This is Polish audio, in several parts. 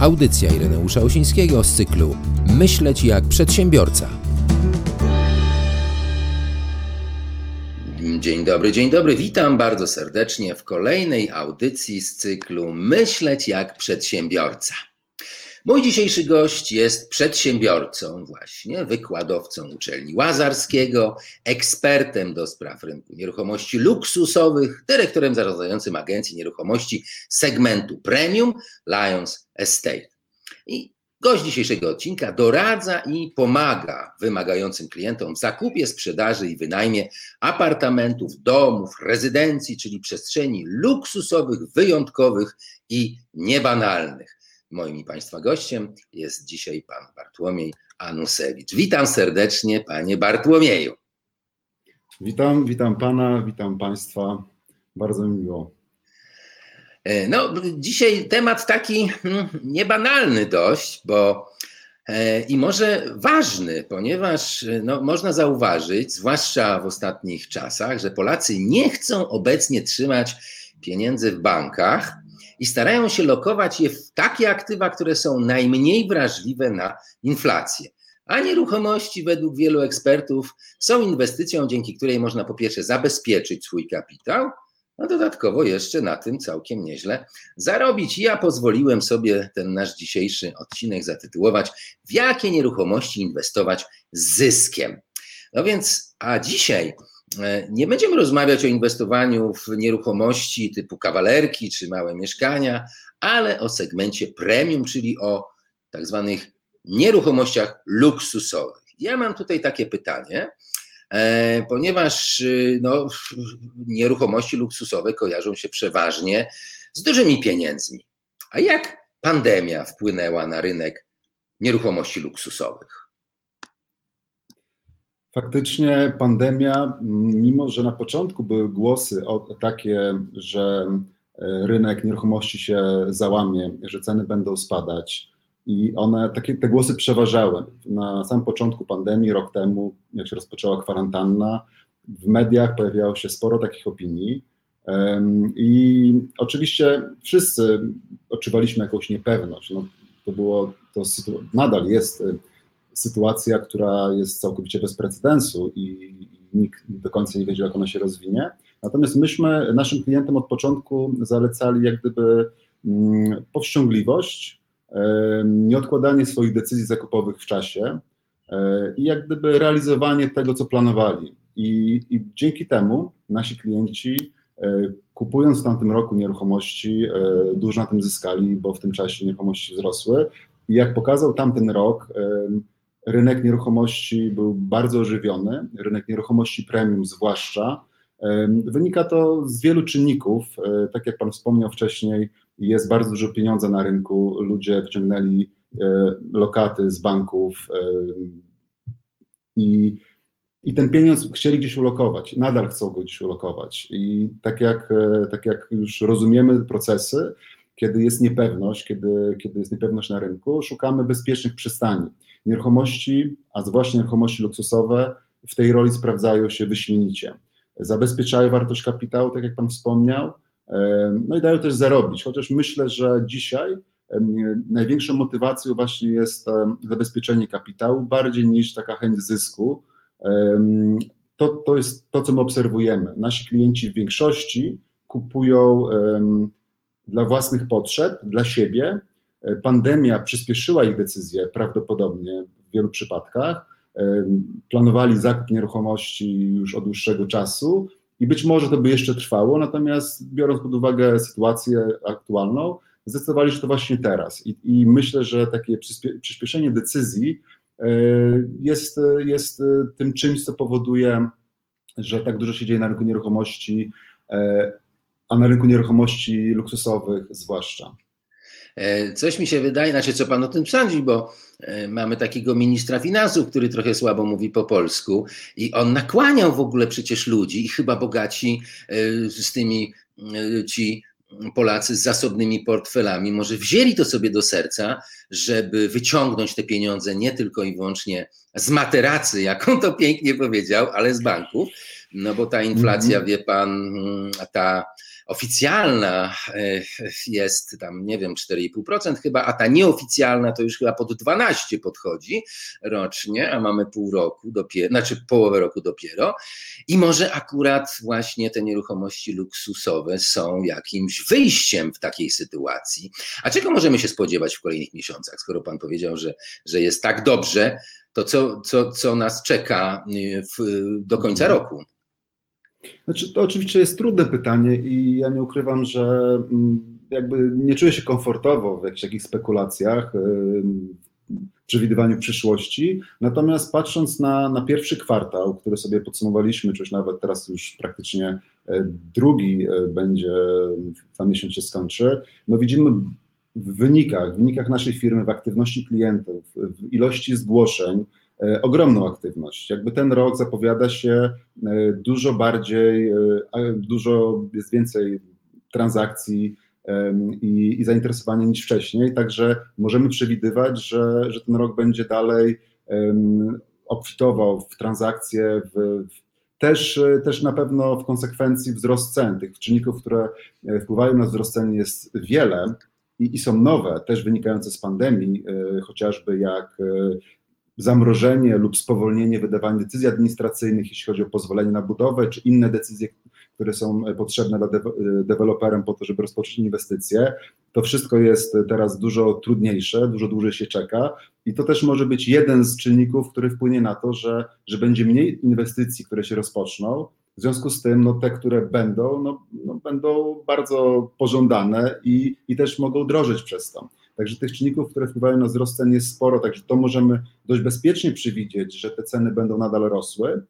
Audycja Ireneusza Osińskiego z cyklu Myśleć jak przedsiębiorca. Dzień dobry, dzień dobry. Witam bardzo serdecznie w kolejnej audycji z cyklu Myśleć jak przedsiębiorca. Mój dzisiejszy gość jest przedsiębiorcą, właśnie wykładowcą uczelni Łazarskiego, ekspertem do spraw rynku nieruchomości luksusowych, dyrektorem zarządzającym Agencji Nieruchomości segmentu Premium Lions Estate. I gość dzisiejszego odcinka doradza i pomaga wymagającym klientom w zakupie, sprzedaży i wynajmie apartamentów, domów, rezydencji, czyli przestrzeni luksusowych, wyjątkowych i niebanalnych. Moim i Państwa gościem jest dzisiaj pan Bartłomiej Anusewicz. Witam serdecznie, panie Bartłomieju. Witam, witam pana, witam państwa. Bardzo mi miło. E, no, dzisiaj temat taki hmm, niebanalny dość, bo e, i może ważny, ponieważ no, można zauważyć, zwłaszcza w ostatnich czasach, że Polacy nie chcą obecnie trzymać pieniędzy w bankach, i starają się lokować je w takie aktywa, które są najmniej wrażliwe na inflację. A nieruchomości, według wielu ekspertów, są inwestycją, dzięki której można po pierwsze zabezpieczyć swój kapitał, a dodatkowo jeszcze na tym całkiem nieźle zarobić. Ja pozwoliłem sobie ten nasz dzisiejszy odcinek zatytułować W jakie nieruchomości inwestować z zyskiem? No więc, a dzisiaj nie będziemy rozmawiać o inwestowaniu w nieruchomości typu kawalerki czy małe mieszkania, ale o segmencie premium, czyli o tak zwanych nieruchomościach luksusowych. Ja mam tutaj takie pytanie, e, ponieważ y, no, nieruchomości luksusowe kojarzą się przeważnie z dużymi pieniędzmi. A jak pandemia wpłynęła na rynek nieruchomości luksusowych? Faktycznie pandemia, mimo że na początku były głosy takie, że e, rynek nieruchomości się załamie, że ceny będą spadać, i one, takie, te głosy przeważały. Na samym początku pandemii, rok temu, jak się rozpoczęła kwarantanna, w mediach pojawiało się sporo takich opinii. I oczywiście wszyscy odczuwaliśmy jakąś niepewność. No, to było, to nadal jest sytuacja, która jest całkowicie bez precedensu i nikt do końca nie wiedział, jak ona się rozwinie. Natomiast myśmy naszym klientom od początku zalecali jak gdyby mm, powściągliwość, nieodkładanie swoich decyzji zakupowych w czasie e, i jak gdyby realizowanie tego, co planowali. I, i dzięki temu nasi klienci, e, kupując w tamtym roku nieruchomości, e, dużo na tym zyskali, bo w tym czasie nieruchomości wzrosły. I jak pokazał tamten rok, rynek nieruchomości był bardzo ożywiony, rynek nieruchomości premium zwłaszcza. Wynika to z wielu czynników. E, tak jak Pan wspomniał wcześniej, jest bardzo dużo pieniądza na rynku. Ludzie wyciągnęli e, lokaty z banków i, i ten pieniądz chcieli gdzieś ulokować. Nadal chcą go gdzieś ulokować. I tak jak, e, tak jak już rozumiemy procesy, kiedy jest niepewność, kiedy, kiedy jest niepewność na rynku, szukamy bezpiecznych przystani. Nieruchomości, a zwłaszcza nieruchomości luksusowe, w tej roli sprawdzają się wyśmienicie. Zabezpieczają wartość kapitału, tak jak Pan wspomniał, no i dają też zarobić, chociaż myślę, że dzisiaj największą motywacją właśnie jest zabezpieczenie kapitału, bardziej niż taka chęć zysku. To, to jest to, co my obserwujemy. Nasi klienci w większości kupują dla własnych potrzeb, dla siebie. E, pandemia przyspieszyła ich decyzje prawdopodobnie w wielu przypadkach. E, planowali zakup nieruchomości już od dłuższego czasu i być może to by jeszcze trwało, natomiast biorąc pod uwagę sytuację aktualną, zdecydowali, że to właśnie teraz. I, i myślę, że takie przyspieszenie decyzji e, jest, jest tym czymś, co powoduje, że tak dużo się dzieje na rynku nieruchomości, a na rynku nieruchomości luksusowych zwłaszcza. E, coś mi się wydaje, znaczy co pan o tym sądzi, bo e, mamy takiego ministra finansów, który trochę słabo mówi po polsku i on nakłaniał w ogóle przecież ludzi i chyba bogaci e, z tymi ci Polacy z zasobnymi portfelami może wzięli to sobie do serca, żeby wyciągnąć te pieniądze nie tylko i wyłącznie z materacy, jak on to pięknie powiedział, ale z banków, no bo ta inflacja, mm -hmm. wie pan, ta oficjalna e, jest tam, nie wiem, 4,5% chyba, a ta nieoficjalna to już chyba pod 12 podchodzi rocznie, a mamy pół roku dopiero, znaczy połowę roku dopiero. I może akurat właśnie te nieruchomości luksusowe są jakimś wyjściem w takiej sytuacji. A czego możemy się spodziewać w kolejnych miesiącach, skoro pan powiedział, że, że jest tak dobrze, to co, co, co nas czeka y, w, do końca mhm. roku? Znaczy, to oczywiście jest trudne pytanie i ja nie ukrywam, że mm, jakby nie czuję się komfortowo w jakichś takich spekulacjach, y, przewidywaniu przyszłości. Natomiast patrząc na, na pierwszy kwartał, który sobie podsumowaliśmy, czy już nawet teraz już praktycznie e, drugi e, będzie, za miesiąc się skończy, no widzimy w wynikach, w wynikach naszej firmy, w aktywności klientów, w ilości zgłoszeń, ogromną aktywność. Jakby ten rok zapowiada się e, dużo bardziej, e, dużo jest więcej transakcji i, i zainteresowania niż wcześniej, także możemy przewidywać, że, że ten rok będzie dalej obfitował w transakcje, w, też, też na pewno w konsekwencji wzrost cen. Tych czynników, które wpływają na wzrost cen jest wiele, i, i są nowe, też wynikające z pandemii, e, chociażby jak e, zamrożenie lub spowolnienie wydawania decyzji administracyjnych, jeśli chodzi o pozwolenie na budowę, czy inne decyzje, które są potrzebne dla deweloperem po to, żeby rozpocząć inwestycje. To wszystko jest teraz dużo trudniejsze, dużo dłużej się czeka i to też może być jeden z czynników, który wpłynie na to, że, że będzie mniej inwestycji, które się rozpoczną, w związku z tym no, te, które będą, no, no, będą bardzo pożądane i, i też mogą drożyć przez to. Także tych czynników, które wpływają na wzrost cen jest sporo, także to możemy dość bezpiecznie przewidzieć, że te ceny będą nadal rosły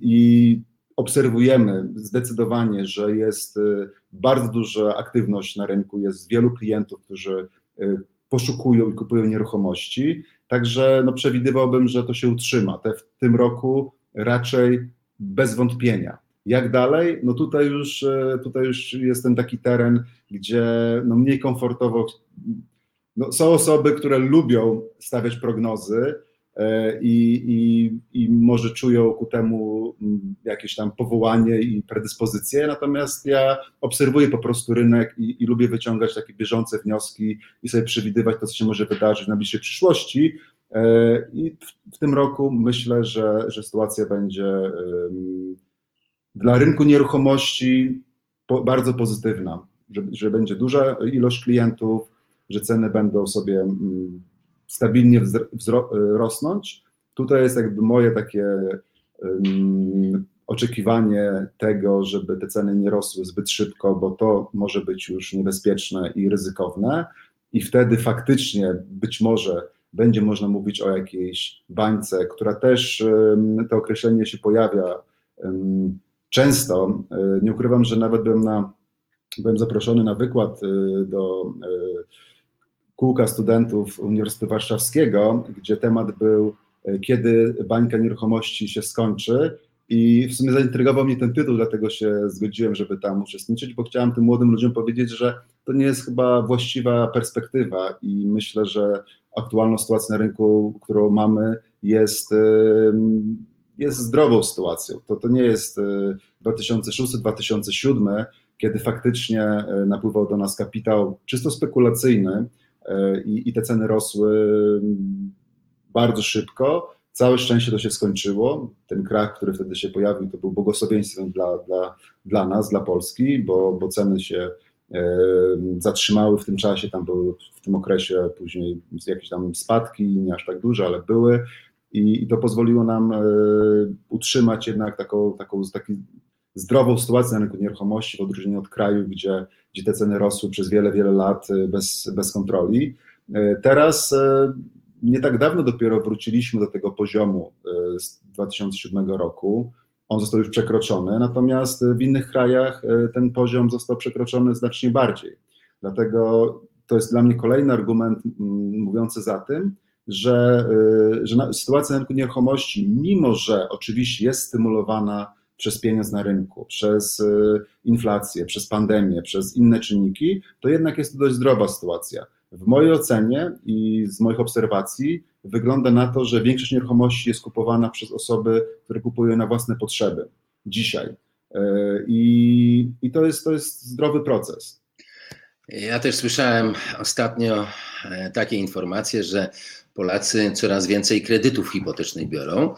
i obserwujemy zdecydowanie, że jest y, bardzo duża aktywność na rynku, jest wielu klientów, którzy y, poszukują i kupują nieruchomości, także no, przewidywałbym, że to się utrzyma. Te w tym roku raczej bez wątpienia. Jak dalej? No tutaj już, e, tutaj już jest ten taki teren, gdzie no mniej komfortowo. No są osoby, które lubią stawiać prognozy e, i, i, i może czują ku temu mm, jakieś tam powołanie i predyspozycje, natomiast ja obserwuję po prostu rynek i, i lubię wyciągać takie bieżące wnioski i sobie przewidywać to, co się może wydarzyć w najbliższej przyszłości, E, I w, tym roku myślę, że, że sytuacja będzie dla rynku nieruchomości bardzo pozytywna, że, że będzie duża ilość klientów, że ceny będą sobie stabilnie rosnąć. Tutaj jest jakby moje takie um, oczekiwanie tego, żeby te ceny nie rosły zbyt szybko, bo to może być już niebezpieczne i ryzykowne. I wtedy faktycznie być może będzie można mówić o jakiejś bańce, która też, to określenie się pojawia często. E, nie ukrywam, że nawet byłem, na, byłem zaproszony na wykład e, do e, kółka studentów Uniwersytetu Warszawskiego, gdzie temat był, kiedy bańka nieruchomości się skończy. I w sumie zaintrygował mnie ten tytuł, dlatego się zgodziłem, żeby tam uczestniczyć, bo chciałem tym młodym ludziom powiedzieć, że to nie jest chyba właściwa perspektywa i myślę, że aktualną sytuację na rynku, którą mamy, jest, jest zdrową sytuacją. To, to nie jest 2006-2007, e, kiedy faktycznie e, napływał do nas kapitał czysto spekulacyjny e, i, i te ceny rosły bardzo szybko. Całe szczęście to się skończyło. Ten krach, który wtedy się pojawił, to był błogosławieństwem dla, dla, dla nas, dla Polski, bo, bo ceny się zatrzymały w tym czasie, tam były w tym okresie później jakieś tam spadki, nie aż tak duże, ale były i, i to pozwoliło nam e, utrzymać jednak taką, taką taki zdrową sytuację na rynku nieruchomości w odróżnieniu od kraju, gdzie, gdzie te ceny rosły przez wiele, wiele lat e, bez, bez kontroli. E, teraz nie tak dawno dopiero wróciliśmy do tego poziomu z 2007 roku on został już przekroczony, natomiast w innych krajach ten poziom został przekroczony znacznie bardziej. Dlatego to jest dla mnie kolejny argument mówiący za tym, że, e, że sytuacja na rynku nieruchomości, mimo że oczywiście jest stymulowana przez pieniądz na rynku, przez e, inflację, przez pandemię, przez inne czynniki, to jednak jest to dość zdrowa sytuacja. W mojej ocenie i z moich obserwacji wygląda na to, że większość nieruchomości jest kupowana przez osoby, które kupują na własne potrzeby dzisiaj. I, i to, jest, to jest zdrowy proces. Ja też słyszałem ostatnio takie informacje, że Polacy coraz więcej kredytów hipotecznych biorą,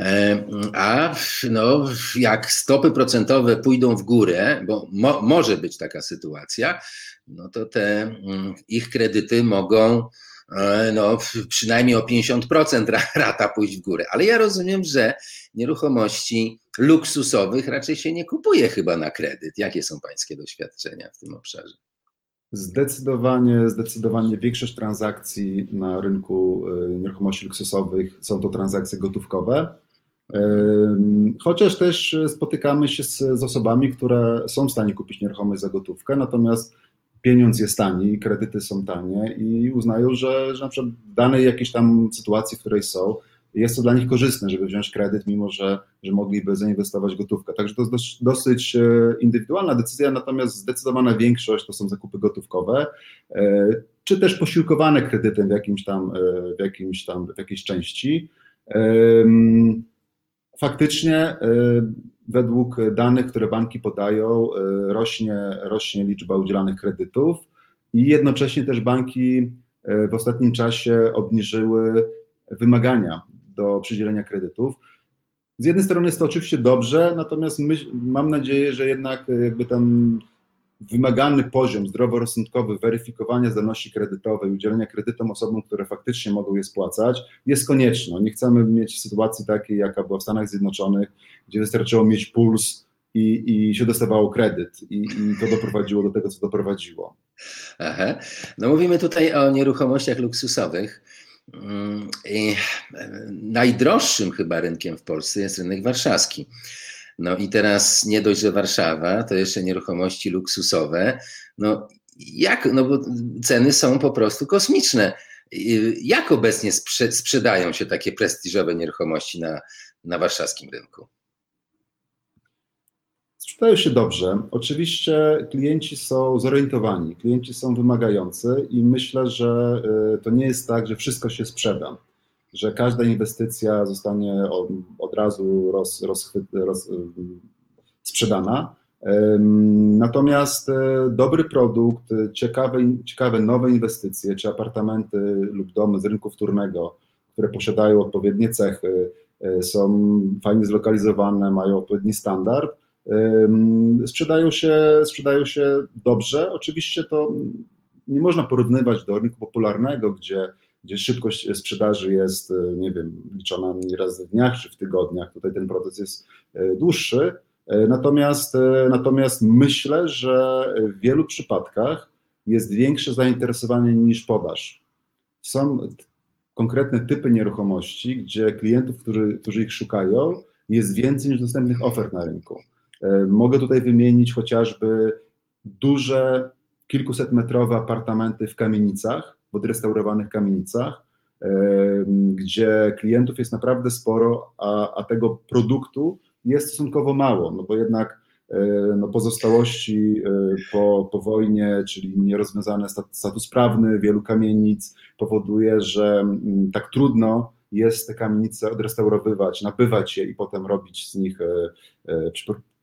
e, a no, jak stopy procentowe pójdą w górę, bo mo, może być taka sytuacja, no to te mm, ich kredyty mogą e, no, przynajmniej o 50% rata pójść w górę. Ale ja rozumiem, że nieruchomości luksusowych raczej się nie kupuje chyba na kredyt. Jakie są Pańskie doświadczenia w tym obszarze? Zdecydowanie, zdecydowanie większość transakcji na rynku y, nieruchomości luksusowych są to transakcje gotówkowe. Chociaż też spotykamy się z, z osobami, które są w stanie kupić nieruchomość za gotówkę, natomiast pieniądz jest tani, kredyty są tanie i uznają, że, że na przykład w danej jakiejś tam sytuacji, w której są, jest to dla nich korzystne, żeby wziąć kredyt, mimo że, że mogliby zainwestować gotówkę. Także to jest dosyć, e, indywidualna decyzja, natomiast zdecydowana większość to są zakupy gotówkowe, e, czy też posiłkowane kredytem w jakimś tam, e, w jakimś tam, w jakiejś części. Faktycznie według danych, które banki podają, rośnie, rośnie liczba udzielanych kredytów i jednocześnie też banki w ostatnim czasie obniżyły wymagania do przydzielenia kredytów. Z jednej strony jest to oczywiście dobrze, natomiast mam nadzieję, że jednak e, jakby ten wymagany poziom zdroworozsądkowy weryfikowania zdolności kredytowej, udzielenia kredytom osobom, które faktycznie mogą je spłacać, jest konieczny. Nie chcemy mieć sytuacji takiej, jaka była w Stanach Zjednoczonych, gdzie wystarczyło mieć puls i, i się dostawało kredyt. I, I to doprowadziło do tego, co doprowadziło. Aha. No mówimy tutaj o nieruchomościach luksusowych. Mm, e, najdroższym chyba rynkiem w Polsce jest rynek warszawski. No i teraz nie dość, że Warszawa, to jeszcze nieruchomości luksusowe. No jak, no bo ceny są po prostu kosmiczne. Jak obecnie sprzedają się takie prestiżowe nieruchomości na, na warszawskim rynku? Sprzedają się dobrze. Oczywiście klienci są zorientowani, klienci są wymagający i myślę, że y, to nie jest tak, że wszystko się sprzeda, że każda inwestycja zostanie od, od razu roz, roz, roz, sprzedana. Natomiast y, dobry produkt, ciekawe, ciekawe nowe inwestycje, czy apartamenty lub domy z rynku wtórnego, które posiadają odpowiednie cechy, y, są fajnie zlokalizowane, mają odpowiedni standard, sprzedają się, sprzedają się dobrze. Oczywiście to nie można porównywać do rynku popularnego, gdzie, gdzie szybkość sprzedaży jest, nie wiem, liczona raz w dniach czy w tygodniach. Tutaj ten proces jest e, dłuższy. E, natomiast, natomiast myślę, że w wielu przypadkach jest większe zainteresowanie niż podaż. Są konkretne typy nieruchomości, gdzie klientów, którzy, którzy ich szukają, jest więcej niż dostępnych ofert na rynku. E, mogę tutaj wymienić chociażby duże, kilkusetmetrowe apartamenty w kamienicach, w odrestaurowanych kamienicach, e, gdzie klientów jest naprawdę sporo, a, a tego produktu jest stosunkowo mało, no bo jednak e, no pozostałości po, po wojnie, czyli nierozwiązany status prawny wielu kamienic powoduje, że mm, tak trudno jest te kamienice odrestaurowywać, nabywać je i potem robić z nich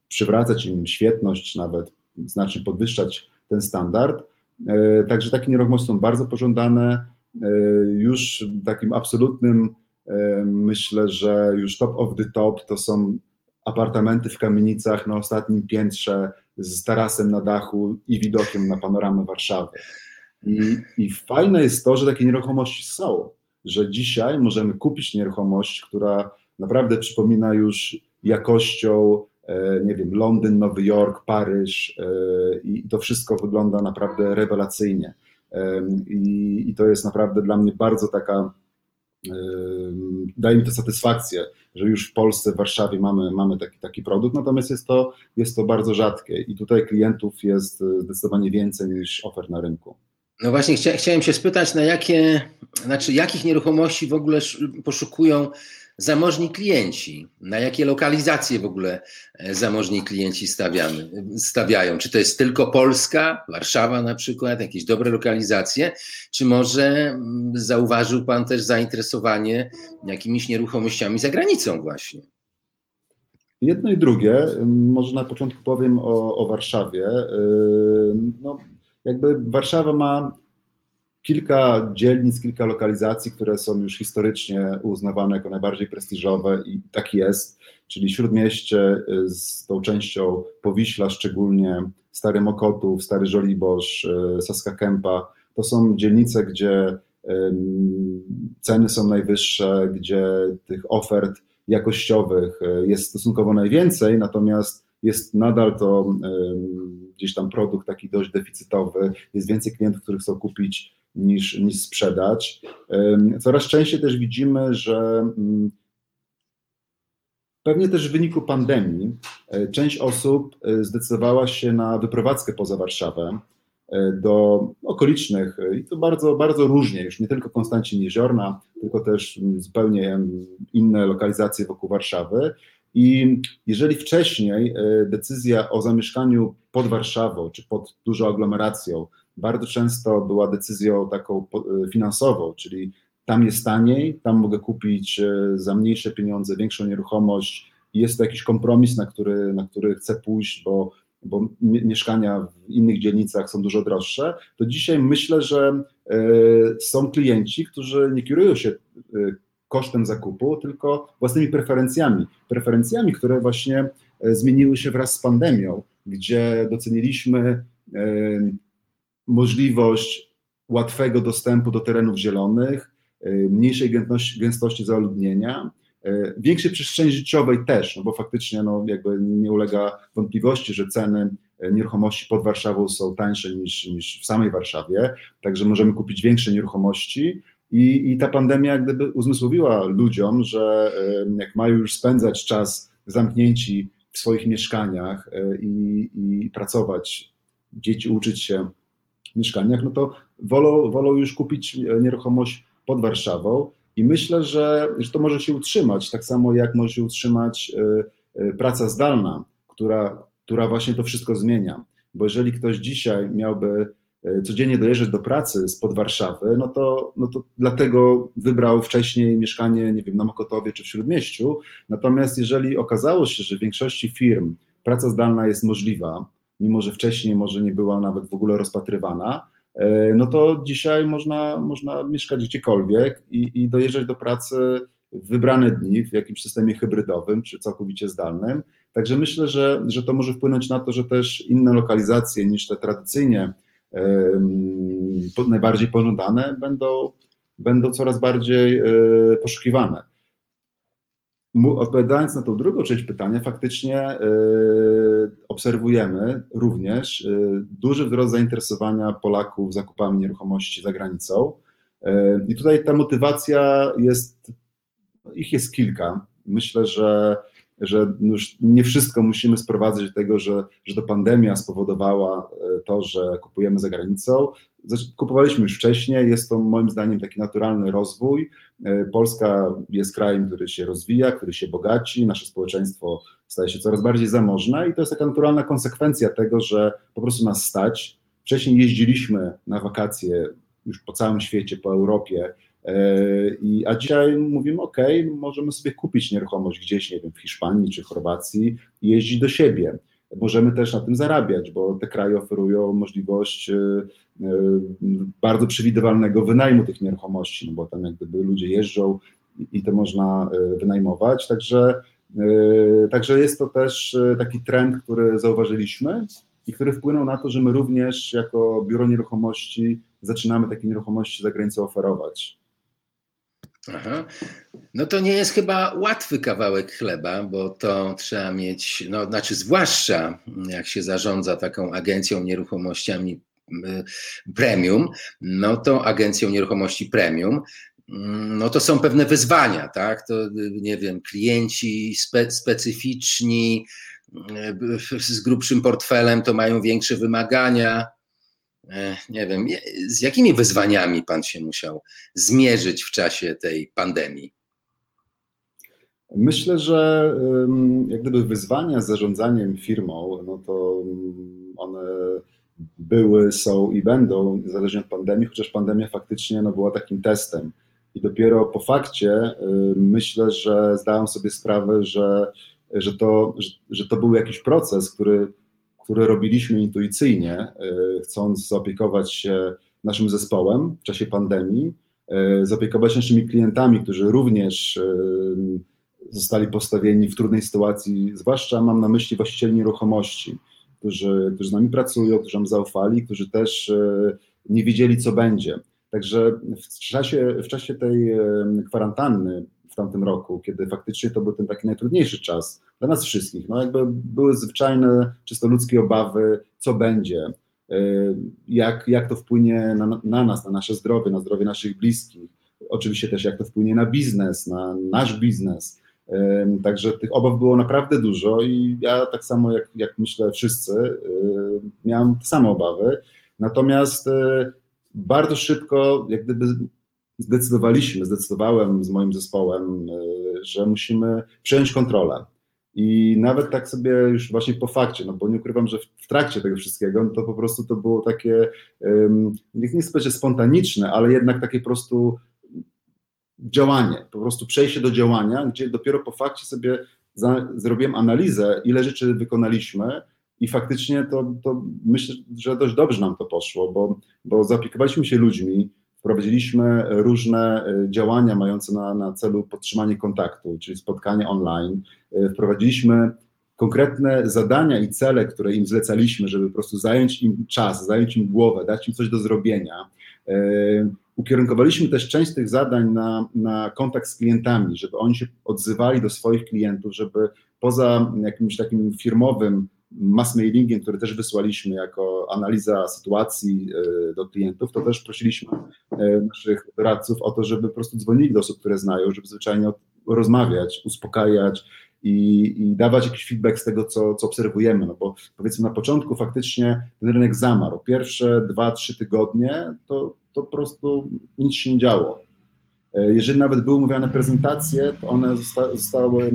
przywracać im świetność, nawet znacznie podwyższać ten standard. E, także takie nieruchomości są bardzo pożądane. E, już takim absolutnym, e, myślę, że już top of the top to są apartamenty w kamienicach na ostatnim piętrze z tarasem na dachu i widokiem na panoramę Warszawy. I, I fajne jest to, że takie nieruchomości są, że dzisiaj możemy kupić nieruchomość, która naprawdę przypomina już jakością nie wiem, Londyn, Nowy Jork, Paryż e, i to wszystko wygląda naprawdę rewelacyjnie. E, I, i to jest naprawdę dla mnie bardzo taka, daje mi to satysfakcję, że już w Polsce, w Warszawie mamy, mamy taki, taki produkt, natomiast jest to, jest to bardzo rzadkie i tutaj klientów jest zdecydowanie więcej niż ofert na rynku. No właśnie, chcia, chciałem się spytać, na jakie, znaczy jakich nieruchomości w ogóle poszukują zamożni klienci, na jakie lokalizacje w ogóle e, zamożni klienci stawiamy, stawiają. Czy to jest tylko Polska, Warszawa na przykład, jakieś dobre lokalizacje, czy może mm, zauważył Pan też zainteresowanie jakimiś nieruchomościami za granicą właśnie? Jedno i drugie. Może na początku powiem o, o Warszawie. No, jakby Warszawa ma kilka dzielnic, kilka lokalizacji, które są już historycznie uznawane jako najbardziej prestiżowe i tak jest, czyli Śródmieście z tą częścią Powiśla szczególnie, Stary Mokotów, Stary Żoliborz, Saska Kępa, to są dzielnice, gdzie ceny są najwyższe, gdzie tych ofert jakościowych e, jest stosunkowo najwięcej, natomiast jest nadal to gdzieś tam produkt taki dość deficytowy, jest więcej klientów, którzy chcą kupić niż, niż sprzedać. Coraz częściej też widzimy, że mm, pewnie też w wyniku pandemii e, część osób e, zdecydowała się na wyprowadzkę poza Warszawę E, do okolicznych i to bardzo, bardzo różnie, już nie tylko Konstancin Jeziorna, tylko też zupełnie inne lokalizacje wokół Warszawy. I jeżeli wcześniej decyzja o zamieszkaniu pod Warszawą czy pod dużą aglomeracją bardzo często była decyzją taką e, finansową, czyli tam jest taniej, tam mogę kupić za mniejsze pieniądze większą nieruchomość jest to jakiś kompromis, na który, na który chcę pójść, bo bo mieszkania w innych dzielnicach są dużo droższe, to dzisiaj myślę, że e, są klienci, którzy nie kierują się e, kosztem zakupu, tylko własnymi preferencjami. Preferencjami, które właśnie e, zmieniły się wraz z pandemią, gdzie doceniliśmy możliwość łatwego dostępu do terenów zielonych, mniejszej gęstości, gęstości zaludnienia, E, większej przestrzeni życiowej też, no bo faktycznie no, jakby nie ulega wątpliwości, że ceny e, nieruchomości pod Warszawą są tańsze niż, niż w samej Warszawie, także możemy kupić większe nieruchomości. I, i ta pandemia jak gdyby uzmysłowiła ludziom, że e, jak mają już spędzać czas zamknięci w swoich mieszkaniach i, i pracować, dzieci uczyć się mieszkaniach, no to wolą, wolą już kupić nieruchomość pod Warszawą, i myślę, że, że to może się utrzymać, tak samo jak może się utrzymać e, e, praca zdalna, która, która właśnie to wszystko zmienia. Bo jeżeli ktoś dzisiaj miałby e, codziennie dojeżdżać do pracy spod Warszawy, no to, no to dlatego wybrał wcześniej mieszkanie, nie wiem, na Mokotowie czy w Śródmieściu. Natomiast jeżeli okazało się, że w większości firm praca zdalna jest możliwa, mimo że wcześniej może nie była nawet w ogóle rozpatrywana, E, no to dzisiaj można, można mieszkać gdziekolwiek i, i dojeżdżać do pracy w wybrane dni w jakimś systemie hybrydowym czy całkowicie zdalnym. Także myślę, że, że to może wpłynąć na to, że też inne lokalizacje niż te tradycyjnie najbardziej pożądane będą, będą coraz bardziej e, poszukiwane. Odpowiadając na tą drugą część pytania, faktycznie yy, obserwujemy również yy, duży wzrost zainteresowania Polaków zakupami nieruchomości za granicą. Yy, I tutaj ta motywacja jest, ich jest kilka. Myślę, że, że już nie wszystko musimy sprowadzać do tego, że, że to pandemia spowodowała to, że kupujemy za granicą. Kupowaliśmy już wcześniej, jest to moim zdaniem taki naturalny rozwój. E, Polska jest krajem, który się rozwija, który się bogaci, nasze społeczeństwo staje się coraz bardziej zamożne i to jest taka naturalna konsekwencja tego, że po prostu nas stać. Wcześniej jeździliśmy na wakacje już po całym świecie, po Europie, e, i, a dzisiaj mówimy, OK, możemy sobie kupić nieruchomość gdzieś, nie wiem, w Hiszpanii czy Chorwacji i jeździć do siebie możemy też na tym zarabiać, bo te kraje oferują możliwość e, e, bardzo przewidywalnego wynajmu tych nieruchomości, no bo tam jak gdyby ludzie jeżdżą i to można e, wynajmować, także, także jest to też taki trend, który zauważyliśmy i który wpłynął na to, że my również jako biuro nieruchomości zaczynamy takie nieruchomości za granicą oferować. Aha. No to nie jest chyba łatwy kawałek chleba, bo to trzeba mieć, no znaczy zwłaszcza jak się zarządza taką agencją nieruchomościami y, premium, no to agencją nieruchomości premium, mm, no to są pewne wyzwania, tak? To nie wiem, klienci spe, specyficzni y, z grubszym portfelem to mają większe wymagania, nie wiem, z jakimi wyzwaniami pan się musiał zmierzyć w czasie tej pandemii? Myślę, że jak gdyby wyzwania z zarządzaniem firmą, no to one były, są i będą, niezależnie od pandemii, chociaż pandemia faktycznie no, była takim testem. I dopiero po fakcie myślę, że zdałem sobie sprawę, że że to, że, że to był jakiś proces, który, który robiliśmy intuicyjnie, chcąc zaopiekować się naszym zespołem w czasie pandemii, zaopiekować się naszymi klientami, którzy również zostali postawieni w trudnej sytuacji, zwłaszcza mam na myśli właścicieli nieruchomości, którzy, którzy z nami pracują, którzy nam zaufali, którzy też e, nie wiedzieli, co będzie. Także w czasie, w czasie tej e, kwarantanny w tamtym roku, kiedy faktycznie to był ten taki najtrudniejszy czas dla nas wszystkich, no jakby były zwyczajne, czysto ludzkie obawy, co będzie, e, jak, jak to wpłynie na, na nas, na nasze zdrowie, na zdrowie naszych bliskich, oczywiście też jak to wpłynie na biznes, na nasz biznes, Także tych obaw było naprawdę dużo i ja tak samo jak, jak myślę wszyscy, miałem te same obawy. Natomiast e, bardzo szybko, jak gdyby zdecydowaliśmy, zdecydowałem z moim zespołem, e, że musimy przejąć kontrolę. I nawet tak sobie już właśnie po fakcie, no bo nie ukrywam, że w trakcie tego wszystkiego, no to po prostu to było takie, nie chcę powiedzieć spontaniczne, ale jednak takie po prostu działanie, po prostu przejście do działania, gdzie dopiero po fakcie sobie za, zrobiłem analizę, ile rzeczy wykonaliśmy i faktycznie to, to myślę, że dość dobrze nam to poszło, bo, bo zaopiekowaliśmy się ludźmi, wprowadziliśmy różne e, działania mające na, na celu podtrzymanie kontaktu, czyli spotkania online, e, wprowadziliśmy konkretne zadania i cele, które im zlecaliśmy, żeby po prostu zająć im czas, zająć im głowę, dać im coś do zrobienia. E, ukierunkowaliśmy też część tych zadań na, na kontakt z klientami, żeby oni się odzywali do swoich klientów, żeby poza jakimś takim firmowym mass mailingiem, który też wysłaliśmy jako analiza sytuacji e, do klientów, to też prosiliśmy e, naszych doradców o to, żeby po prostu dzwonili do osób, które znają, żeby zwyczajnie rozmawiać, uspokajać, i, i, dawać jakiś feedback z tego, co, co obserwujemy, no bo powiedzmy na początku faktycznie ten rynek zamarł. Pierwsze dwa, trzy tygodnie to, to po prostu nic się nie działo. E, jeżeli nawet były mówione prezentacje, to one zosta zostały,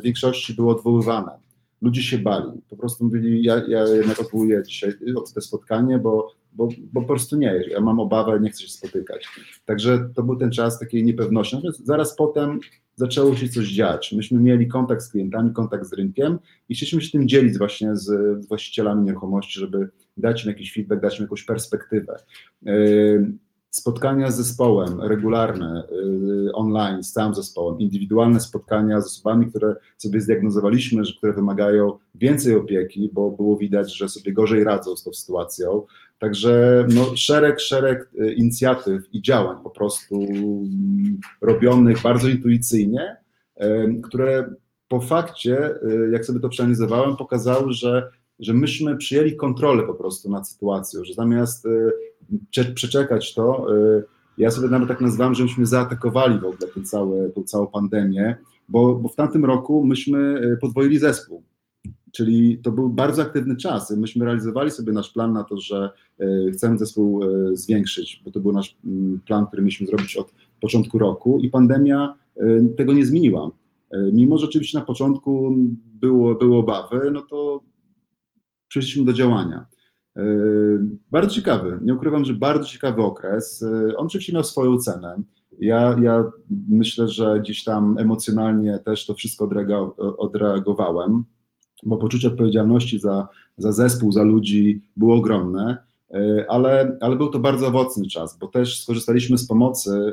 w większości były odwoływane. Ludzie się bali, po prostu mówili, ja, ja jednak odwołuję dzisiaj te spotkanie, bo, bo, bo po prostu nie, ja mam obawę, nie chcę się spotykać. Także to był ten czas takiej niepewności. Natomiast zaraz potem zaczęło się coś dziać. Myśmy mieli kontakt z klientami, kontakt z rynkiem i chcieliśmy się tym dzielić właśnie z, z właścicielami nieruchomości, żeby dać im jakiś feedback, dać im jakąś perspektywę. Spotkania z zespołem regularne, yy, online, z całym zespołem, indywidualne spotkania z osobami, które sobie zdiagnozowaliśmy, że które wymagają więcej opieki, bo było widać, że sobie gorzej radzą z tą sytuacją. Także no, szereg, szereg yy, inicjatyw i działań po prostu mm, robionych bardzo intuicyjnie, które po fakcie, jak sobie to przeanalizowałem, pokazały, że że myśmy przyjęli kontrolę po prostu nad sytuacją, że zamiast y, przeczekać to, y, ja sobie nawet tak nazwałem, że myśmy zaatakowali w ogóle tę, całe, całą pandemię, bo, bo w tamtym roku myśmy y, podwoili zespół. Czyli to był bardzo aktywny czas. Myśmy realizowali sobie nasz plan na to, że chcemy zespół zwiększyć, bo to był nasz mm, plan, który mieliśmy zrobić od początku roku i pandemia tego nie zmieniła. Mimo, że oczywiście na początku było, były obawy, no to przeszliśmy do działania. E, bardzo ciekawy, nie ukrywam, że bardzo ciekawy okres. E, on oczywiście miał swoją cenę. Ja, ja myślę, że gdzieś tam emocjonalnie też to wszystko odreagowałem, bo poczucie odpowiedzialności za, za zespół, za ludzi było ogromne, e, ale, ale był to bardzo owocny czas, bo też skorzystaliśmy z pomocy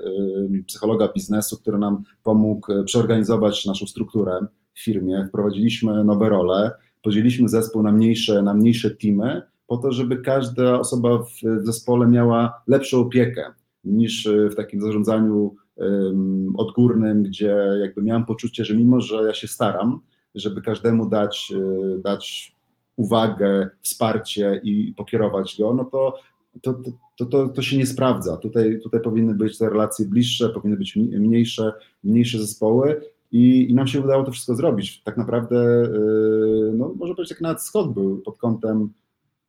psychologa biznesu, który nam pomógł przeorganizować naszą strukturę w firmie. Wprowadziliśmy nowe role, podzieliliśmy zespół na mniejsze, na mniejsze teamy, po to, żeby każda osoba w zespole miała lepszą opiekę niż w takim zarządzaniu um, odgórnym, gdzie jakby miałem poczucie, że mimo, że ja się staram, żeby każdemu dać, e, dać uwagę, wsparcie i pokierować go, no to to, to, to, to się nie sprawdza. Tutaj, tutaj powinny być te relacje bliższe, powinny być mniejsze, mniejsze zespoły i, I, nam się udało to wszystko zrobić. Tak naprawdę, yy, no, może powiedzieć, jak nawet skok był pod kątem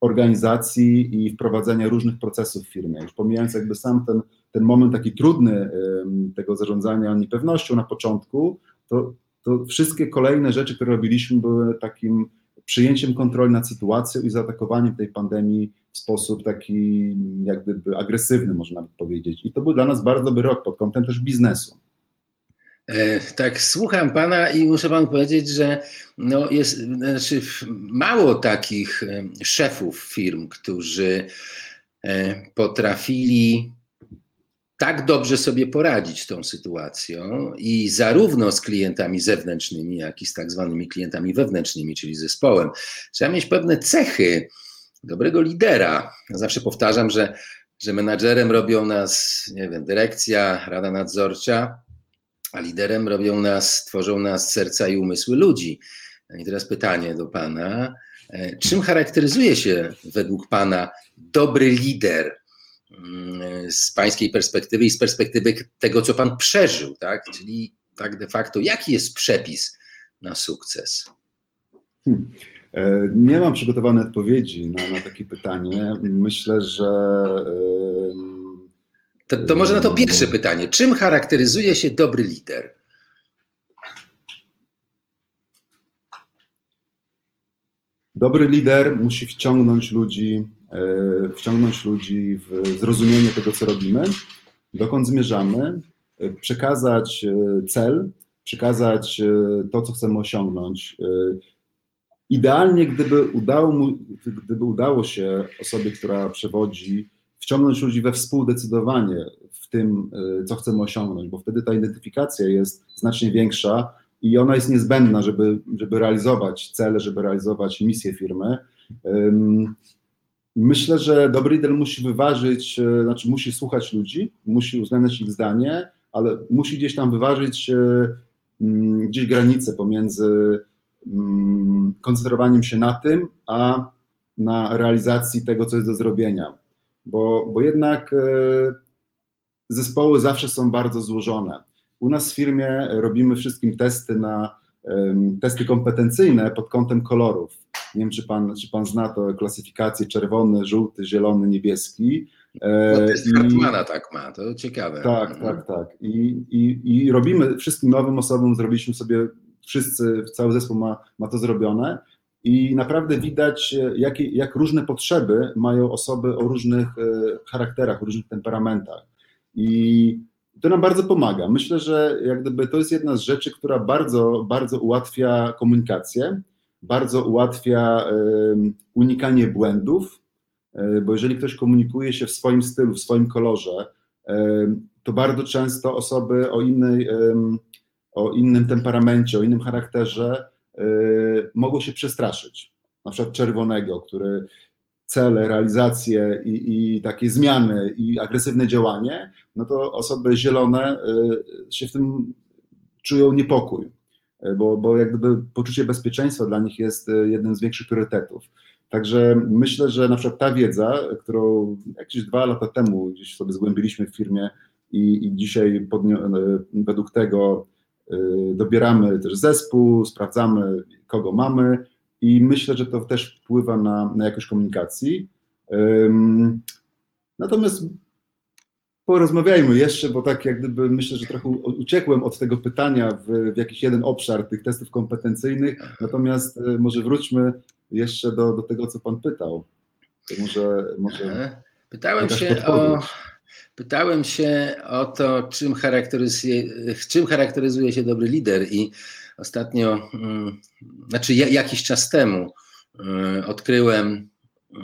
organizacji i wprowadzenia różnych procesów w firmie. Już pomijając jakby sam ten, ten moment taki trudny tego zarządzania niepewnością na początku, to, to wszystkie kolejne rzeczy, które robiliśmy, były takim przyjęciem kontroli nad sytuacją i zaatakowaniem tej pandemii w sposób taki jak gdyby agresywny, można powiedzieć. I to był dla nas bardzo dobry rok pod kątem też biznesu. E, tak, słucham pana i muszę panu powiedzieć, że no jest znaczy mało takich e, szefów firm, którzy e, potrafili tak dobrze sobie poradzić z tą sytuacją i zarówno z klientami zewnętrznymi, jak i z tak zwanymi klientami wewnętrznymi, czyli zespołem. Trzeba mieć pewne cechy dobrego lidera. Ja zawsze powtarzam, że, że menadżerem robią nas, nie wiem, dyrekcja, rada nadzorcza, a liderem robią nas, tworzą nas serca i umysły ludzi. I teraz pytanie do Pana. E, czym charakteryzuje się według Pana dobry lider mm, z Pańskiej perspektywy i z perspektywy tego, co Pan przeżył, tak? Czyli tak de facto, jaki jest przepis na sukces? Hmm. E, nie mam przygotowanej odpowiedzi na, na takie pytanie. Myślę, że to, to może na to pierwsze pytanie. Czym charakteryzuje się dobry lider? Dobry lider musi wciągnąć ludzi, e, wciągnąć ludzi w zrozumienie tego, co robimy, dokąd zmierzamy, e, przekazać e, cel, przekazać to, co chcemy osiągnąć. Idealnie, gdyby udało, mu, gdyby udało się osobie, która przewodzi, wciągnąć ludzi we współdecydowanie w tym, y, co chcemy osiągnąć, bo wtedy ta identyfikacja jest znacznie większa i ona jest niezbędna, żeby, żeby realizować cele, żeby realizować misję firmy. Myślę, że dobry lider musi wyważyć, y, znaczy musi słuchać ludzi, musi uwzględniać ich zdanie, ale musi gdzieś tam wyważyć y, mm, gdzieś granice pomiędzy mm, koncentrowaniem się na tym, a na realizacji tego, co jest do zrobienia bo, bo jednak e, zespoły zawsze są bardzo złożone. U nas w firmie robimy wszystkim testy na testy kompetencyjne pod kątem kolorów. Nie wiem, czy pan, czy pan zna to klasyfikację czerwony, żółty, zielony, niebieski. E, no, test I, Hartmana tak ma, to ciekawe. Tak, mhm. tak, tak. I, i, I robimy wszystkim nowym osobom, zrobiliśmy sobie, wszyscy, cały zespół ma, ma to zrobione i naprawdę widać, e, jak, jak różne potrzeby mają osoby o różnych e, charakterach, różnych temperamentach. I to nam bardzo pomaga. Myślę, że jak gdyby to jest jedna z rzeczy, która bardzo, bardzo ułatwia komunikację, bardzo ułatwia unikanie błędów, e, bo jeżeli ktoś komunikuje się w swoim stylu, w swoim kolorze, to bardzo często osoby o, innej, o innym temperamencie, o innym charakterze Y, mogą się przestraszyć. Na przykład czerwonego, który cele, realizacje i, i, takie zmiany i agresywne działanie, no to osoby zielone y, się w tym czują niepokój, y, bo, bo jak gdyby poczucie bezpieczeństwa dla nich jest jednym z większych priorytetów. Także myślę, że na przykład ta wiedza, którą jakieś dwa lata temu gdzieś sobie zgłębiliśmy w firmie i, i dzisiaj według tego dobieramy też zespół, sprawdzamy, kogo mamy i myślę, że to też wpływa na, na jakość komunikacji. Natomiast porozmawiajmy jeszcze, bo tak jak gdyby myślę, że trochę uciekłem od tego pytania w, w jakiś jeden obszar tych testów kompetencyjnych, natomiast y, może wróćmy jeszcze do, do tego, co Pan pytał. To może, może Pytałem się podpowiedź. o Pytałem się o to, czym charakteryzuje, czym charakteryzuje się dobry lider i ostatnio, mm, znaczy jakiś czas temu mm, odkryłem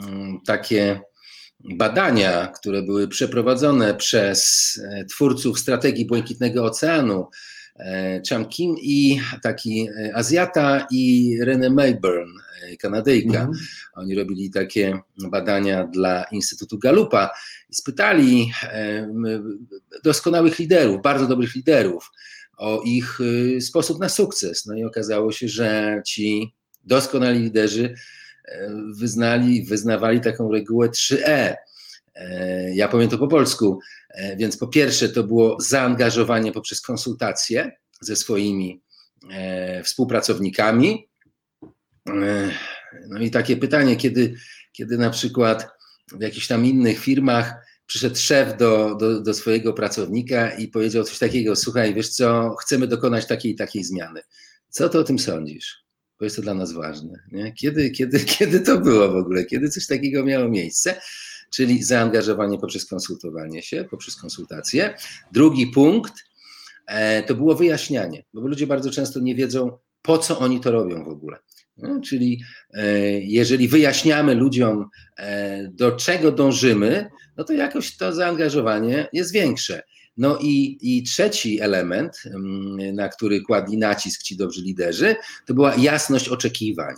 mm, takie badania, które były przeprowadzone przez e, twórców strategii Błękitnego Oceanu, e, Cham Kim i taki e, Azjata i René Mayburn, Kanadyjka. Mhm. Oni robili takie badania dla Instytutu Galupa spytali doskonałych liderów, bardzo dobrych liderów o ich y, sposób na sukces. No i okazało się, że ci doskonali liderzy wyznali, wyznawali taką regułę 3E. E, ja powiem to po polsku. E, więc po pierwsze to było zaangażowanie poprzez konsultacje ze swoimi e, współpracownikami. No i takie pytanie, kiedy, kiedy na przykład w jakichś tam innych firmach przyszedł szef do, do, do, swojego pracownika i powiedział coś takiego, słuchaj, wiesz co, chcemy dokonać takiej takiej zmiany. Co ty o tym sądzisz? Bo jest to dla nas ważne. Nie? Kiedy, kiedy, kiedy to było w ogóle? Kiedy coś takiego miało miejsce? Czyli zaangażowanie poprzez konsultowanie się, poprzez konsultacje. Drugi punkt, e, to było wyjaśnianie, bo ludzie bardzo często nie wiedzą, po co oni to robią w ogóle. No, czyli e, jeżeli wyjaśniamy ludziom, e, do czego dążymy, no to jakoś to zaangażowanie jest większe. No i, i trzeci element, mm, na który kładli nacisk ci dobrzy liderzy, to była jasność oczekiwań.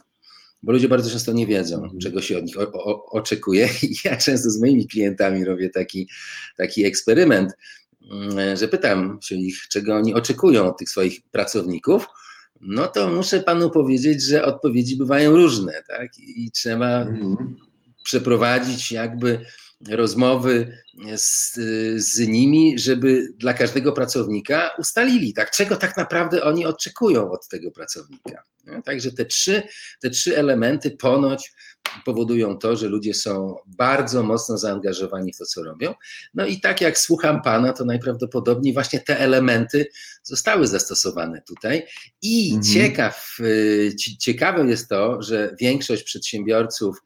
Bo ludzie bardzo często nie wiedzą, mhm. czego się od nich o, o, oczekuje. I ja często z moimi klientami robię taki, taki eksperyment, mm, że pytam się ich, czego oni oczekują od tych swoich pracowników no to muszę panu powiedzieć, że odpowiedzi bywają różne, tak? I trzeba mhm. przeprowadzić jakby rozmowy z, z nimi, żeby dla każdego pracownika ustalili, tak, czego tak naprawdę oni oczekują od tego pracownika. No, także te trzy, te trzy elementy ponoć powodują to, że ludzie są bardzo mocno zaangażowani w to, co robią. No i tak jak słucham Pana, to najprawdopodobniej właśnie te elementy zostały zastosowane tutaj. I mhm. ciekaw, y, ciekawe jest to, że większość przedsiębiorców,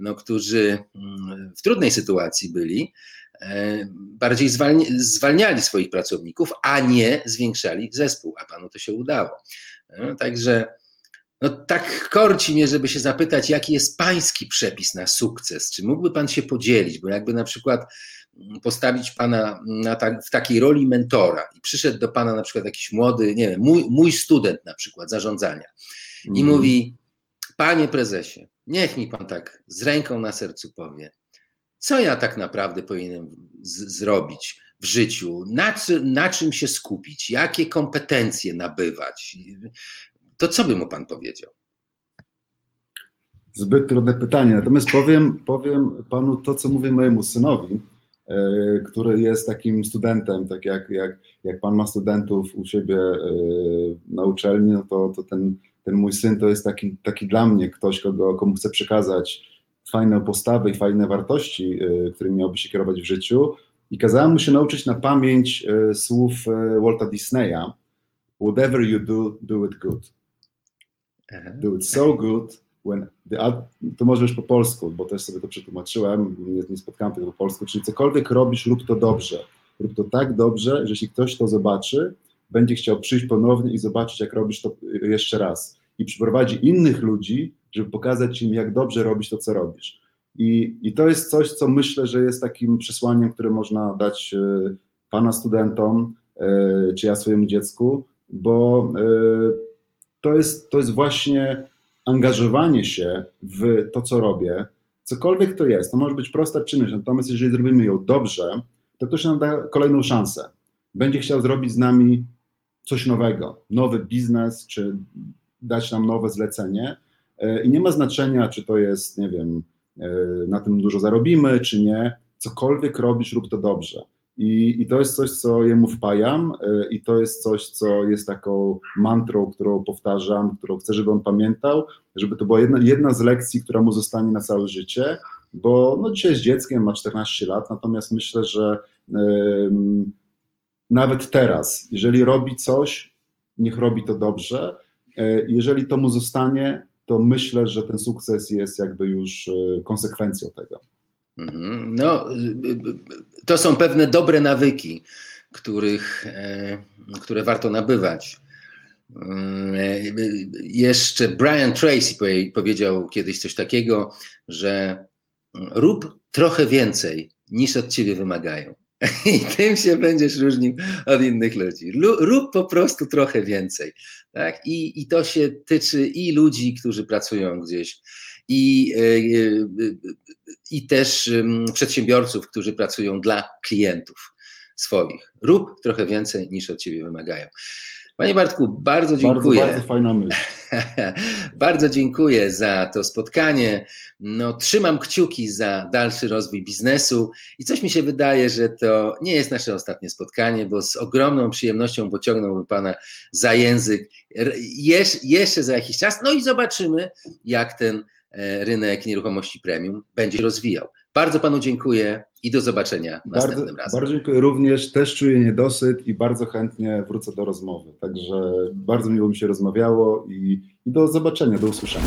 no, którzy mm, w trudnej sytuacji byli, e, bardziej zwalniali swoich pracowników, a nie zwiększali zespół, a panu to się udało. No, także no tak korci mnie, żeby się zapytać, jaki jest pański przepis na sukces? Czy mógłby pan się podzielić? Bo jakby na przykład postawić pana ta, w takiej roli mentora i przyszedł do pana na przykład jakiś młody, nie wiem, mój, mój student na przykład zarządzania i mm. mówi, panie prezesie, niech mi pan tak z ręką na sercu powie, co ja tak naprawdę powinienem z, zrobić w życiu, na, na czym się skupić, jakie kompetencje nabywać, to co by mu pan powiedział? Zbyt trudne pytanie. Natomiast powiem, powiem panu to, co mówię mojemu synowi, e, który jest takim studentem, tak jak, jak, jak pan ma studentów u siebie e, na uczelni, no to, to ten, ten mój syn to jest taki, taki dla mnie ktoś, kogo, komu chcę przekazać fajne postawy i fajne wartości, e, którymi miałby się kierować w życiu. I kazałem mu się nauczyć na pamięć słów Walta Disneya: Whatever you do, do it good. Do it so good when the, to może już po polsku, bo też sobie to przetłumaczyłem, nie, nie spotkałem tego po polsku, czyli cokolwiek robisz, rób to dobrze. Rób to tak dobrze, że jeśli ktoś to zobaczy, będzie chciał przyjść ponownie i zobaczyć, jak robisz to jeszcze raz. I przyprowadzi innych ludzi, żeby pokazać im, jak dobrze robisz to, co robisz. I, I to jest coś, co myślę, że jest takim przesłaniem, które można dać y, Pana studentom, y, czy ja swojemu dziecku, bo y, to jest, to jest właśnie angażowanie się w to, co robię, cokolwiek to jest. To może być prosta czynność, natomiast jeżeli zrobimy ją dobrze, to ktoś nam da kolejną szansę. Będzie chciał zrobić z nami coś nowego, nowy biznes, czy dać nam nowe zlecenie. E, I nie ma znaczenia, czy to jest, nie wiem, e, na tym dużo zarobimy, czy nie. Cokolwiek robisz, rób to dobrze. I, I to jest coś, co jemu wpajam, y, i to jest coś, co jest taką mantrą, którą powtarzam, którą chcę, żeby on pamiętał, żeby to była jedna, jedna z lekcji, która mu zostanie na całe życie, bo no, dzisiaj jest dzieckiem, ma 14 lat, natomiast myślę, że nawet teraz, jeżeli robi coś, niech robi to dobrze. Y, jeżeli to mu zostanie, to myślę, że ten sukces jest jakby już y, konsekwencją tego. Mhm. No, to są pewne dobre nawyki, których, e, które warto nabywać. E, jeszcze Brian Tracy powiedział kiedyś coś takiego, że rób trochę więcej niż od ciebie wymagają. I tym się będziesz różnił od innych ludzi. Rób po prostu trochę więcej. Tak? I, I to się tyczy i ludzi, którzy pracują gdzieś i, e, e, i też przedsiębiorców, którzy pracują dla klientów swoich. Rób trochę więcej niż od ciebie wymagają. Panie Bartku, bardzo dziękuję. Bardzo, bardzo fajna myśl. bardzo dziękuję za to spotkanie. No, trzymam kciuki za dalszy rozwój biznesu i coś mi się wydaje, że to nie jest nasze ostatnie spotkanie, bo z ogromną przyjemnością pociągnąłbym Pana za język jeszcze za jakiś czas. No i zobaczymy, jak ten E, rynek nieruchomości premium będzie rozwijał. Bardzo panu dziękuję i do zobaczenia bardzo, następnym razem. Bardzo dziękuję również, też czuję niedosyt i bardzo chętnie wrócę do rozmowy. Także bardzo miło mi się rozmawiało i, i do zobaczenia, do usłyszenia.